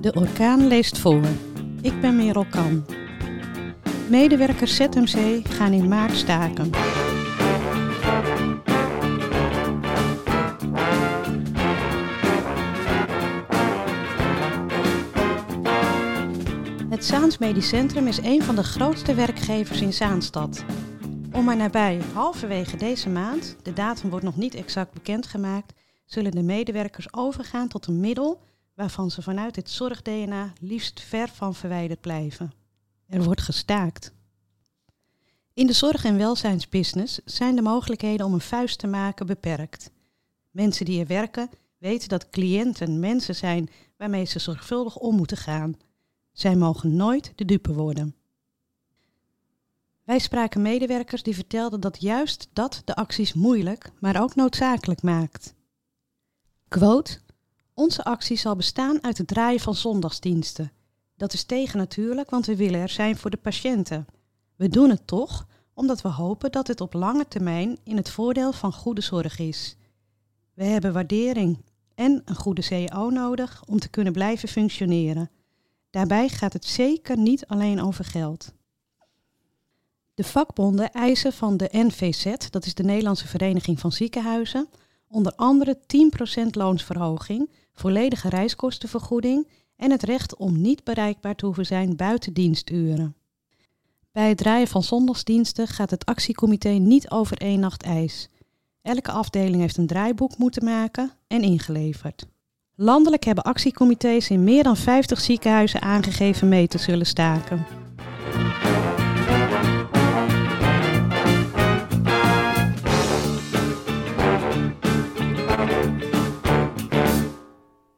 De orkaan leest voor. Ik ben Merel Kan. Medewerkers ZMC gaan in maart staken. Het Zaans Medisch Centrum is een van de grootste werkgevers in Zaanstad. Om maar nabij halverwege deze maand, de datum wordt nog niet exact bekendgemaakt, zullen de medewerkers overgaan tot een middel waarvan ze vanuit het zorg-DNA liefst ver van verwijderd blijven. Er wordt gestaakt. In de zorg- en welzijnsbusiness zijn de mogelijkheden om een vuist te maken beperkt. Mensen die er werken weten dat cliënten mensen zijn waarmee ze zorgvuldig om moeten gaan. Zij mogen nooit de dupe worden. Wij spraken medewerkers die vertelden dat juist dat de acties moeilijk, maar ook noodzakelijk maakt. Quote: Onze actie zal bestaan uit het draaien van zondagsdiensten. Dat is tegen natuurlijk, want we willen er zijn voor de patiënten. We doen het toch omdat we hopen dat het op lange termijn in het voordeel van goede zorg is. We hebben waardering en een goede CEO nodig om te kunnen blijven functioneren. Daarbij gaat het zeker niet alleen over geld. De vakbonden eisen van de NVZ, dat is de Nederlandse Vereniging van Ziekenhuizen, onder andere 10% loonsverhoging, volledige reiskostenvergoeding en het recht om niet bereikbaar te hoeven zijn buiten diensturen. Bij het draaien van zondagsdiensten gaat het actiecomité niet over één nacht ijs. Elke afdeling heeft een draaiboek moeten maken en ingeleverd. Landelijk hebben actiecomité's in meer dan 50 ziekenhuizen aangegeven mee te zullen staken.